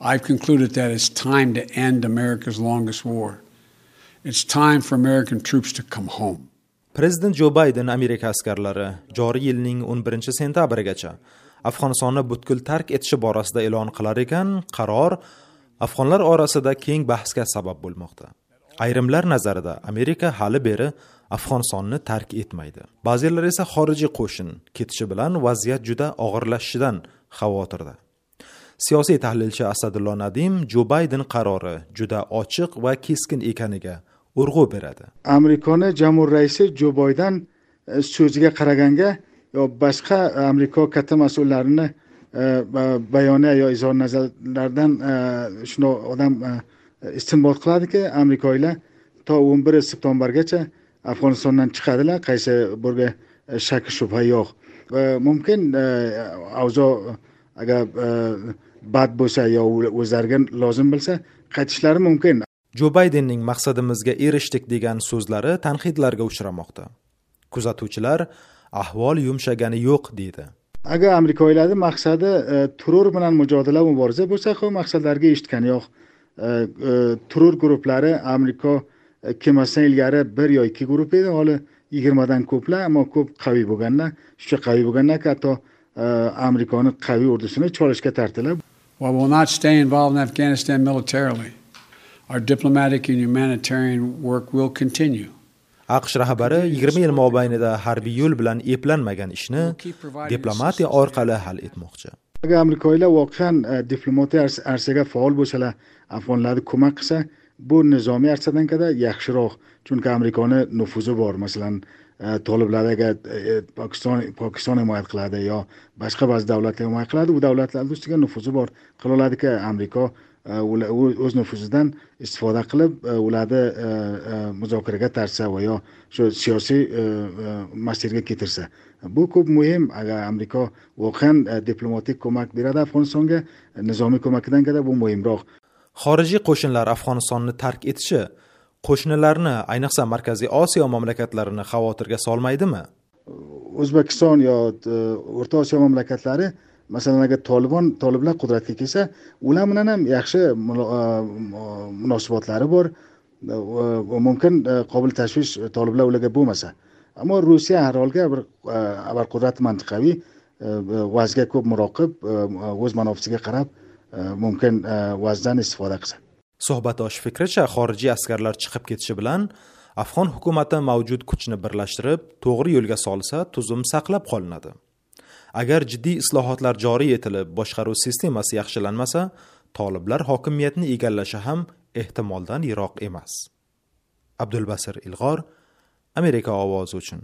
I've concluded that it's time to end America's longest war. It's time for American troops to come home. prezident jo bayden amerika askarlari joriy yilning 11 sentabrigacha afg'onistonni butkul tark etishi borasida e'lon qilar ekan qaror afg'onlar orasida keng bahsga sabab bo'lmoqda ayrimlar nazarida amerika hali beri afg'onistonni tark etmaydi ba'zilar esa xorijiy qo'shin ketishi bilan vaziyat juda og'irlashishidan xavotirda siyosiy tahlilchi asadullo nadim jo bayden qarori juda ochiq va keskin ekaniga urg'u beradi. Amerikani jamur raisi jo bayden e, so'ziga qaraganga yo boshqa amerika katta mas'ullarini e, bayoni yo izhor nazarlaridan e, shundoq odam istinbot qiladiki amerikaliklar to o'n bir septembrgacha afg'onistondan chiqadilar qaysi birga shak shubha yo'q. Mumkin avzo agar bad bo'lsa yo o'zlariga lozim bo'lsa qaytishlari mumkin. Jo baydenning maqsadimizga erishdik degan so'zlari tanqidlarga uchramoqda. Kuzatuvchilar ahvol yumshagani yo'q deydi. Agar amerikaliklarni maqsadi e, terror bilan mujodala muboriza bo'lsa u maqsadlariga eshitgani yo'q. E, e, terror guruhlari amerika kelmasidan ilgari bir yo ikki guruh edi hozir yigirmadan ko'plar ammo ko'p qaviy bo'lganlar shuncha qaviy bo'lganlar hatto amerikani qaviy ordusini cholishga tortdilar While we'll not stay involved in Afghanistan militarily, our diplomatic and humanitarian work will continue. aqsh rahbari 20 yil mobaynida harbiy yo'l bilan eplanmagan ishni diplomatiya orqali hal etmoqchi agar amerikaliklar voqean e, diplomatiya arsaga faol bo'lsalar afg'onlarga ko'mak qilsa bu nizomiy arsadan ko'ra yaxshiroq chunki amerikani nufuzi bor. Masalan e, toliblar agar e, pokiston pokiston himoya qiladi yo boshqa ba'zi davlatlar himoya qiladi u davlatlarni ustiga nufuzi bor. Qila oladiki amerika e, o'z nufuzidan istifoda qilib ularni muzokaraga tortsa va yo shu siyosiy masirga ketirsa. Bu ko'p muhim. Agar amerika voqean diplomatik ko'mak beradi afg'onistonga nizomiy ko'makidan ko'ra bu muhimroq. Xorijiy qo'shinlar afg'onistonni tark etishi qo'shnilarni ayniqsa markaziy osiyo mamlakatlarini xavotirga solmaydimi? O'zbekiston yo e, o'rta osiyo mamlakatlari masalan agar tolibon toliblar qudratga kelsa ular bilan ham yaxshi e, munosabatlari bor. E, mumkin qobil tashvish toliblar ularga bo'lmasa. Ammo rossiya har holda bir abarqudrat mantiqaviy vazga ko'p muroqib o'z manofisiga qarab mumkin vazdan istifoda qilsa suhbatdosh fikricha xorijiy askarlar chiqib ketishi bilan afg'on hukumati mavjud kuchni birlashtirib to'g'ri yo'lga solsa tuzum saqlab qolinadi. Agar jiddiy islohotlar joriy etilib boshqaruv sistemasi yaxshilanmasa toliblar hokimiyatni egallashi ham ehtimoldan yiroq emas. Abdulbasir ilg'or amerika ovozi uchun.